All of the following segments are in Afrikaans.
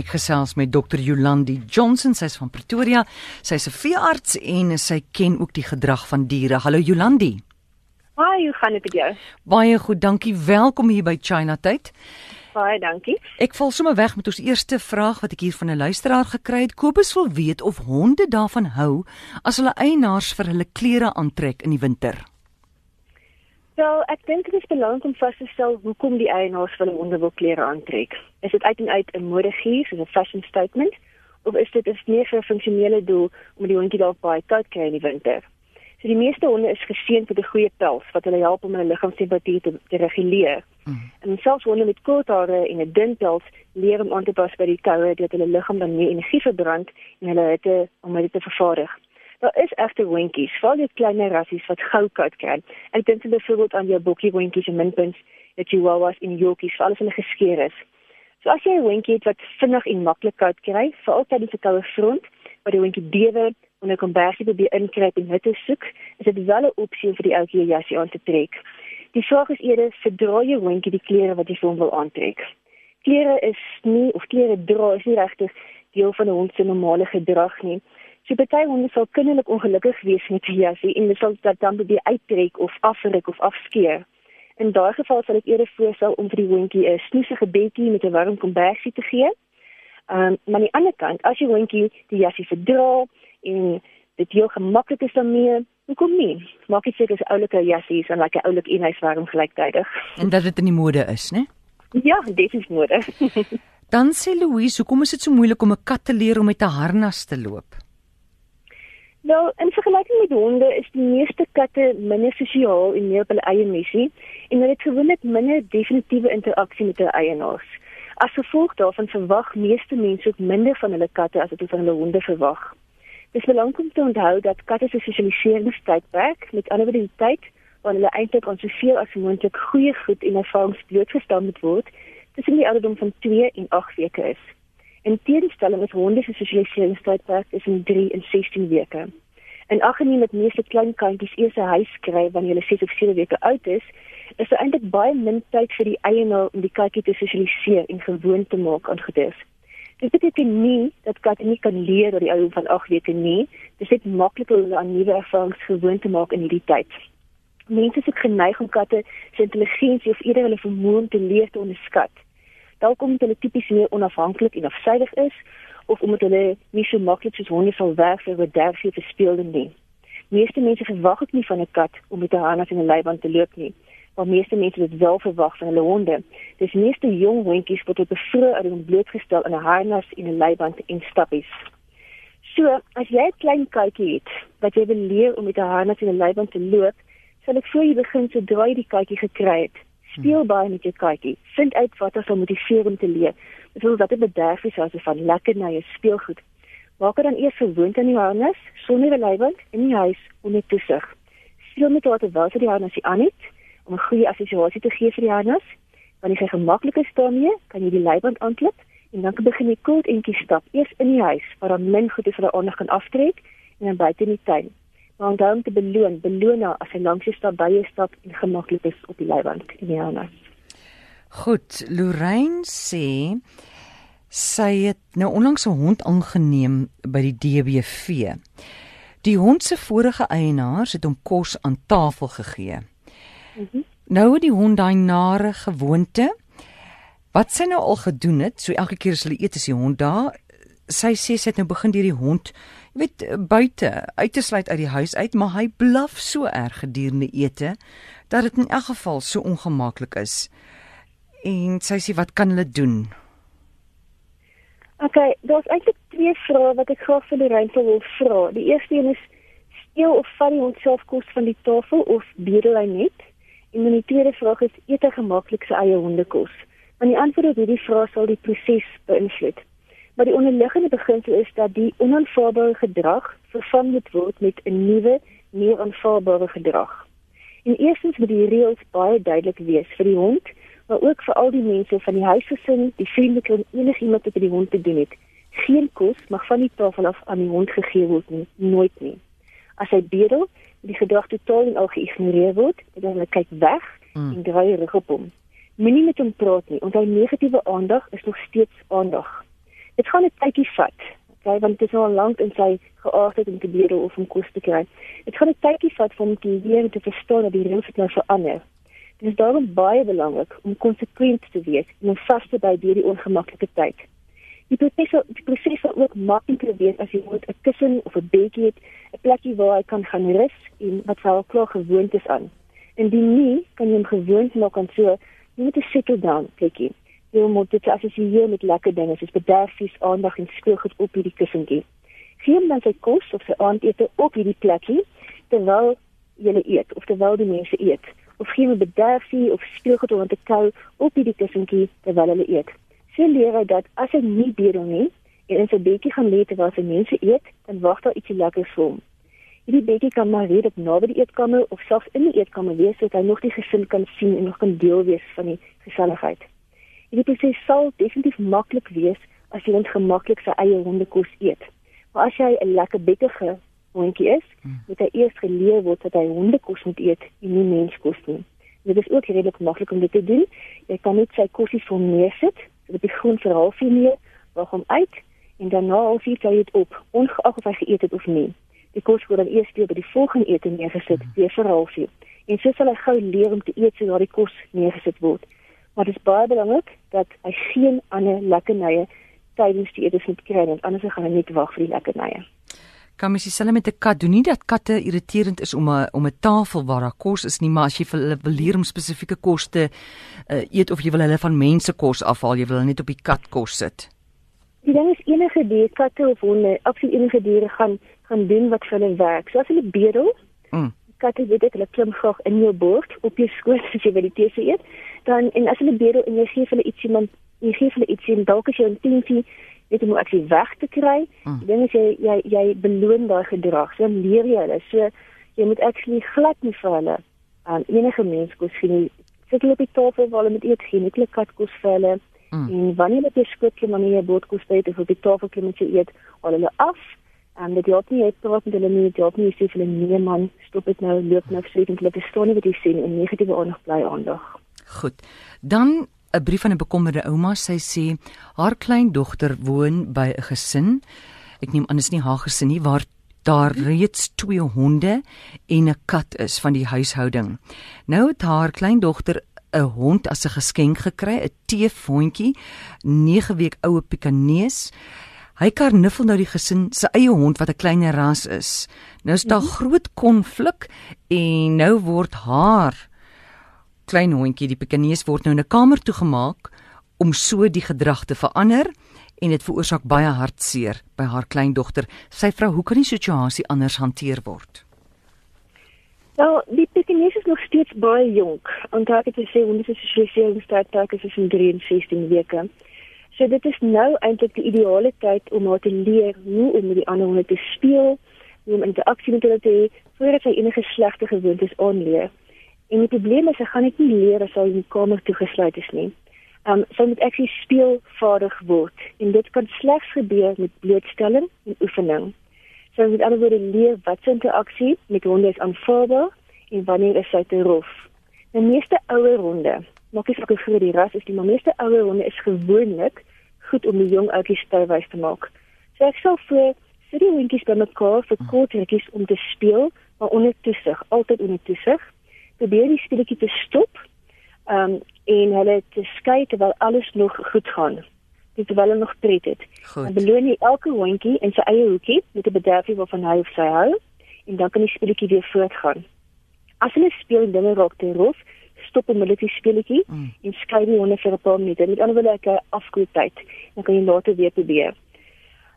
Ek gesels met Dr. Jolandi Johnson, sy's van Pretoria. Sy's 'n veearts en sy ken ook die gedrag van diere. Hallo Jolandi. Hi, hoe gaan dit met jou? Baie goed, dankie. Welkom hier by China Tyd. Baie dankie. Ek val sommer weg met ons eerste vraag wat ek hier van 'n luisteraar gekry het. Kobus wil weet of honde daarvan hou as hulle eienaars vir hulle klere aantrek in die winter. Wel, ek dink dit is belangrik om vas te stel hoekom die eienaars van 'n honde wil klere aantrek. Is dit uit en uit 'n modegier, soos 'n fashion statement, of is dit 'n meer vir 'n funksionele doel om die hondjie dalk baie koud kry in die winter? So die meeste honde is geseën met 'n goeie pels wat hulle help om hulle liggaamstemperatuur te, te reguleer. Mm. En selfs honde met kort hare en 'n dun pels leer om aan te pas by die koue deur hulle liggaam dan meer energie verbrand en hulle hitte om dit te vervaardig. Daar is egte hondjies, veral die kleiner rassies wat gou koud kry. Ek dink byvoorbeeld aan jou bokkie hondjies en minpuns, die chihuahuas en yorkies, veral as hulle geskeer is. So as jy 'n hondjie het wat vinnig en maklik koud kry, veral tydens 'n koue front, waar die hondjie bewe 'n kombersie probeer inkruip en hitte soek, is dit wel 'n opsie vir die ouetjie jasie aan te trek. Die vraag is eerder, verdra jy hondjie die klere wat jy vir hom wil aantrek? Klere is nie of klere dra is nie regtig deel van 'n hond se normale gedrag nie. So baie honde sal kinderlik ongelukkig wees met die jasie en hulle sal dit dan probeer uittrek of afruk of afskeer. In daai geval sal ek eerder voorstel om vir die hondjie 'n snoesige bedjie met 'n warm kombersie te gee. Ehm um, maar aan die ander kant, as jy hondjie die jasie verdra en dit heel gemaklik is daarmee, hoekom nie? Maak dit seker 'n oulike jasie is en like 'n oulike eenheidswarm gelyktydig. En dat dit in die mode is, né? Ja, dit is mode. dan sê Louise, hoekom is dit so moeilik om 'n kat te leer om met 'n harnas te loop? Nou, in vergelyking met honde is die meeste katte minder sosiaal en meer op hulle eie missie en hulle het gewoonlik minder definitiewe interaksie met hulle eienaars. As gevolg daarvan verwag meeste mense ook minder van hulle katte as wat hulle van hulle honde verwag. Dit is belangrik om te onthou dat katte se sosialiseringstydperk met ander woorde die tyd wanneer hulle eintlik aan soveel as moontlik goeie goed en ervarings blootgestel moet word, tussen die ouderdom van 2 en 8 weke is. In teenstelling is honde se sosialiseringstydperk tussen 3 en 16 weke. En aggeneem met meeste klein kinders eers 'n huis kry wanneer hulle 6 of 7 weke oud is, is daar eintlik baie min tyd vir die eienaar om die katjie te sosialiseer en gewoon te maak aan goedes. Dit beteken nie dat katte nie kan leer oor die ouderdom van 8 weke nie. Dit is net makliker om aan nuwe ervarings gewoon te maak in hierdie tyd. Mense is ook geneig om katte se intelligensie of eerder hulle vermoë om te leer te onderskat dalk omdat hulle tipies meer onafhanklik en afsydig is of omdat hulle nie so maklik soos honde sal werk vir wat derfie te speel nie. Meeste mense verwag ook nie van 'n kat om met 'n harnas en 'n leiband te loop nie. Maar meeste mense het wel verwag van hulle honde. Dis meeste jong hondjies wat op 'n vroeë ouderdom blootgestel aan 'n harnas en 'n leiband en stappies. So, as jy 'n klein katjie het wat jy wil leer om met 'n harnas en 'n leiband te loop, sal ek voor jy begin sodra jy die katjie gekry het, Speel baie met jou katjie. Vind uit wat hom motiveer om te leer. Dit wil dat dit bederf is as van lekker na jou speelgoed. Maak dit dan eers gewoond aan die harnas, sonder leiband in die huis onder toesig. Speel met wat terwyl jy die harnas aan het om 'n goeie assosiasie te gee vir die harnas. Wanneer jy gemaklik is daarmee, kan jy die leiband aanklip en dan begin jy koud entjie stap eers in die huis waar dan min goed is vir die aandag kan aftrek en dan buite in die tuin maar onthou om te beloon, beloon haar as sy langs die stap by jou stap en gemaklik is op die leiwand in die harnas. Goed, Lorraine sê sy het nou onlangs 'n hond aangeneem by die DBV. Die hond se vorige eienaars het hom kos aan tafel gegee. Mm -hmm. Nou het die hond daai nare gewoonte. Wat sy nou al gedoen het, so elke keer as hulle eet is die hond daar. Sy sê sy het nou begin deur die hond jy weet buite uit te sluit uit die huis uit, maar hy blaf so erg gedurende ete dat dit in elk geval so ongemaklik is. En sy sê wat kan hulle doen? OK, daar's eintlik twee vrae wat ek graag vir ruimte wil vra. Die eerste een is steel of vat die hond self kos van die tafel of bedel hy net? En dan die tweede vraag is eet hy gemaklik sy eie hondekos? Want die antwoord op hierdie vrae sal die proses beïnvloed. Maar die onderliggende beginsel is dat die onaanvaarbare gedrag vervang moet word met 'n nuwe, meer aanvaarbare gedrag. En eerstens moet die reëls baie duidelik wees vir die hond, maar ook vir al die mense van die huisgesin, die vriendekring, enigiemand wat met die hond te doen het. Geen kos mag van die tafel af aan die hond gegee word nie, nooit nie. As hy bedel, die gedrag totaal en al geïgnoreer word, dan hy kyk weg mm. en draai rug op hom. Moenie met hom praat nie, want hy negatiewe aandag is nog steeds aandag Dit gaan 'n tydjie vat, okay, want dit is al lank in sy geaardheid om te bedel of om kos te kry. Dit gaan 'n tydjie vat om te leer te verstaan dat die reëls nou verander. Dit is daarom baie belangrik om konsekwent te wees en om vas te bly deur die ongemaklike tyd. Die proses die proses sal ook makliker wees as jy moet 'n kussen of 'n bedjie het, 'n plekkie waar hy kan gaan rus en wat wel klaar gewoond is aan. Indien nie, kan jy hom gewoond maak aan so, jy moet 'n settle down plekkie. Jy moet dit assosieer met lekker dinge soos bederfies, aandag en speelgoed op hierdie kussentjie. Gee hom dan sy kos of sy aandete op hierdie plekkie terwyl jy eet of terwyl die mense eet. Of gee hom bederfie of speelgoed om te kou op hierdie kussentjie terwyl hulle eet. Sy leer hy dat as hy nie bedel nie en in sy bedjie gaan lê terwyl sy mense eet, dan wag daar ietsie lekkers vir hom. Hierdie bedjie kan maar redelik naby die eetkamer of selfs in die eetkamer wees sodat hy nog die gesin kan sien en nog kan deel wees van die geselligheid. Hierdie proses sal definitief maklik wees as jy ongemaklik sy eie hondekos eet. Maar as jy 'n lekker betige hondjie is, hmm. moet hy eers geleer word dat hy hondekos moet eet en nie menskos nie. Dit is ook redelik maklik om dit te doen. Jy kan net sy kosse vir neersit, so die grond vir halfuur neer, wag hom uit en dan na halfuur sal jy dit op, ongeag of hy geëet het of nie. Die kos word dan eers weer by die volgende ete neergesit, weer vir halfuur. En so sal hy gou leer om te eet sodra die kos neergesit word maar dit is baie belangrik dat hy geen ander lekkernye tydens die eetes moet kry want anders gaan hy net wag vir die lekkernye. Kan mens dieselfde met 'n kat doen nie dat katte irriterend is om 'n om 'n tafel waar daar kos is nie, maar as jy vir hulle wil leer om spesifieke kos te uh, eet of jy wil hulle van mense kos afhaal, jy wil hulle net op die kat kos sit. Die ding is enige dier, katte of honde, absoluut enige diere gaan gaan doen wat vir hulle werk. So as hulle bedel, mm. katte weet ek hulle klim graag in jou bord op jou skoot as jy by die tee eet dan en as hulle bedel en jy gee hulle ietsie man jy gee hulle ietsie en dalk as jy 'n tientjie weet om aksie weg te kry mm. dan is jy jy jy beloon daai gedrag so leer jy hulle so jy moet actually glad nie vir hulle aan enige mens kos gee sit hulle op die tafel waar hulle met eet gee net hulle kat kos vir hulle mm. en wanneer jy skootjie wanneer jy boodkos eet of op die tafel klim met jy eet al hulle af en dit help nie het wat met hulle nie help nie sê vir hulle nee man stop dit nou loop nou sê dit hulle verstaan nie wat jy sê en negatiewe aandag bly aandag Goed. Dan 'n brief van 'n bekommerde ouma. Sy sê haar kleindogter woon by 'n gesin. Ek neem aan dit is nie haar gesin nie waar daar reeds twee honde en 'n kat is van die huishouding. Nou het haar kleindogter 'n hond as 'n geskenk gekry, 'n teefhondjie, 9 week oue pikanees. Hy karnuffel nou die gesin se eie hond wat 'n kleiner ras is. Nou is daar mhm. groot konflik en nou word haar klein hondjie, die pekinees word nou in 'n kamer toegemaak om so die gedrag te verander en dit veroorsaak baie hartseer by haar kleindogter. Sy vra, "Hoe kan die situasie anders hanteer word?" Nou, die pekinees is nog steeds baie jonk. Onthou ek het gesê is spesiaal startdag is in 63 weke. So dit is nou eintlik die ideale tyd om haar te leer hoe om met die ander honde te speel, hoe om interaksie met hulle te hê voordat sy enige slegte gewoontes aanleer. En die probleem is, sy gaan net nie leer as sy in die kamer toegesluit is nie. Um sy moet actually speelvaardig word en dit kan slegs gebeur met blootstelling en oefening. Sy moet alhoewel leer wat sy interaksie met honde is aanvaarbaar en wanneer is sy te rof. Die meeste ouer honde, maak nie saak hoe die ras is, die meeste ouer honde is gewoonlik goed om die jong ouetjies stewig te maak. So ek sal vir vir die hondjies bymekaar vir kort rukkies om te speel, maar onder toesig, altyd onder toesig probeer die speletjie te stop. Ehm um, en hulle te skei terwyl alles nog goed gaan. Dit terwyl hulle nog pret het. Dan beloon jy elke hondjie in sy eie hoekie met 'n bederfie waarvan hy of sy hou en dan kan die speletjie weer voortgaan. As hulle speel en dinge raak te rof, stop onmiddellik die speletjie mm. en skei die honde vir 'n paar minute. Met ander woorde, 'n afkoeltyd. Dan kan jy later weer probeer.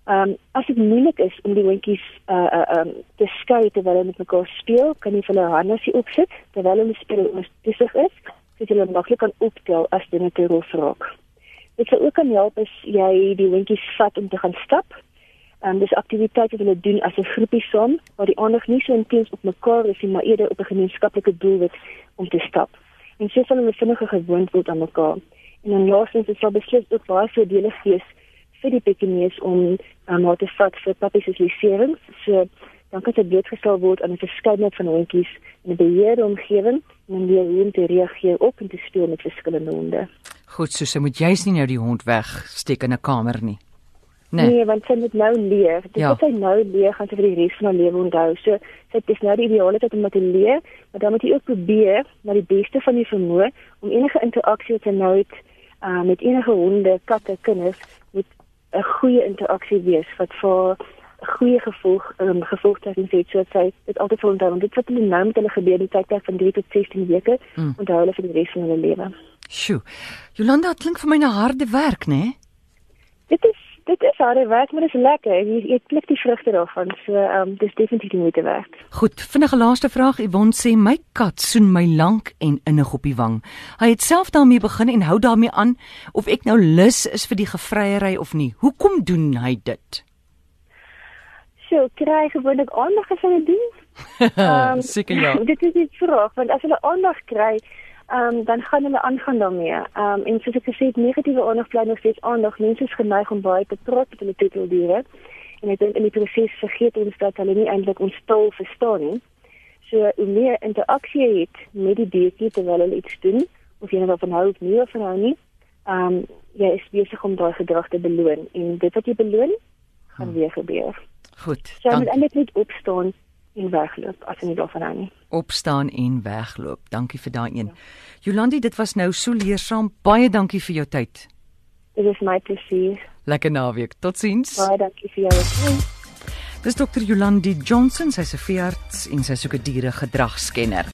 Ehm um, as dit moeilik is om die hondjies uh uh um te skei terwyl hulle met mekaar speel, kan jy hulle hande sien opsit terwyl hulle speel besig is, sodat hulle maklik kan optel as dinge te rof raak. Dit sou ook kan help as jy die hondjies vat om te gaan stap. Ehm um, dis aktiwiteite wat hulle doen as 'n groepie saam, waar die aandag nie so intens op mekaar is nie, maar eerder op 'n gemeenskaplike doelwit om te stap. En so sal hulle vinniger gewoond word aan mekaar. En dan laastens, dit sal beslis ook baie voordelig wees vir die pekinees om um, haar te vat vir papisosalisering. So dan kan dit blootgestel word aan 'n verskeidenheid van hondjies in 'n beheerde omgewing en leer hoe om te reageer op en te speel met verskillende honde. Goed, so sy moet juis nie nou die hond wegsteek in 'n kamer nie. Nee. nee, want sy moet nou leer. Dis Ja. wat sy nou leer, gaan sy vir die res van haar lewe onthou. So dit is nou die ideale tyd om dit te leer, maar dan moet jy ook probeer na die beste van jou vermoë om enige interaksie wat sy nou het uh, met enige honde, katte, kinders, 'n goeie interaksie wees wat vir 'n goeie gevolg um, gevolgtrekking het sodat sy dit altyd sal onthou. Want dit wat hulle nou met hulle gebeur die tydperk van 3 tot 16 weke, Mm. onthou hulle vir die res van hulle lewe. Sjoe. Jolanda, dit klink vir my na harde werk, né? Nee? Dit is dit is harde werk, maar dit is lekker. Jy jy pluk die vrugte daarvan. So ehm um, dis definitief die moeite werd. Goed, vinnige laaste vraag. Yvonne sê my kat soen my lank en innig op die wang. Hy het self daarmee begin en hou daarmee aan of ek nou lus is vir die gevryery of nie. Hoekom doen hy dit? So kry gewoonlik aandag as hulle doen. Ehm, Seker ja. Dit is die vraag, want as hulle aandag kry, ehm um, dan gaan hulle aangaan daarmee. Ehm um, en soos ek gesê het, negatiewe aandag bly nog steeds aandag. Mense is geneig om baie te praat met hulle tuteldiere. En ek dink in die proses vergeet ons dat hulle nie eintlik ons taal verstaan nie. So hoe meer interaksie jy het met die diertjie terwyl hulle iets doen, of jy nou daarvan hou of nie of van hou nie, ehm um, jy is besig om daai gedrag te beloon en dit wat jy beloon, gaan Hmm. weer gebeur. Goed. So jy moet eintlik net opstaan en wegloop as jy nie daarvan hou nie. opstaan en wegloop. Dankie vir daai een. Jolandi, dit was nou so leersaam. Baie dankie vir jou tyd. Dit is my plesier. Lekker naweek. Totsiens. Baie dankie vir jou. Dis dokter Jolandi Johnson, sy's 'n veearts en sy soek 'n diere gedragskenner.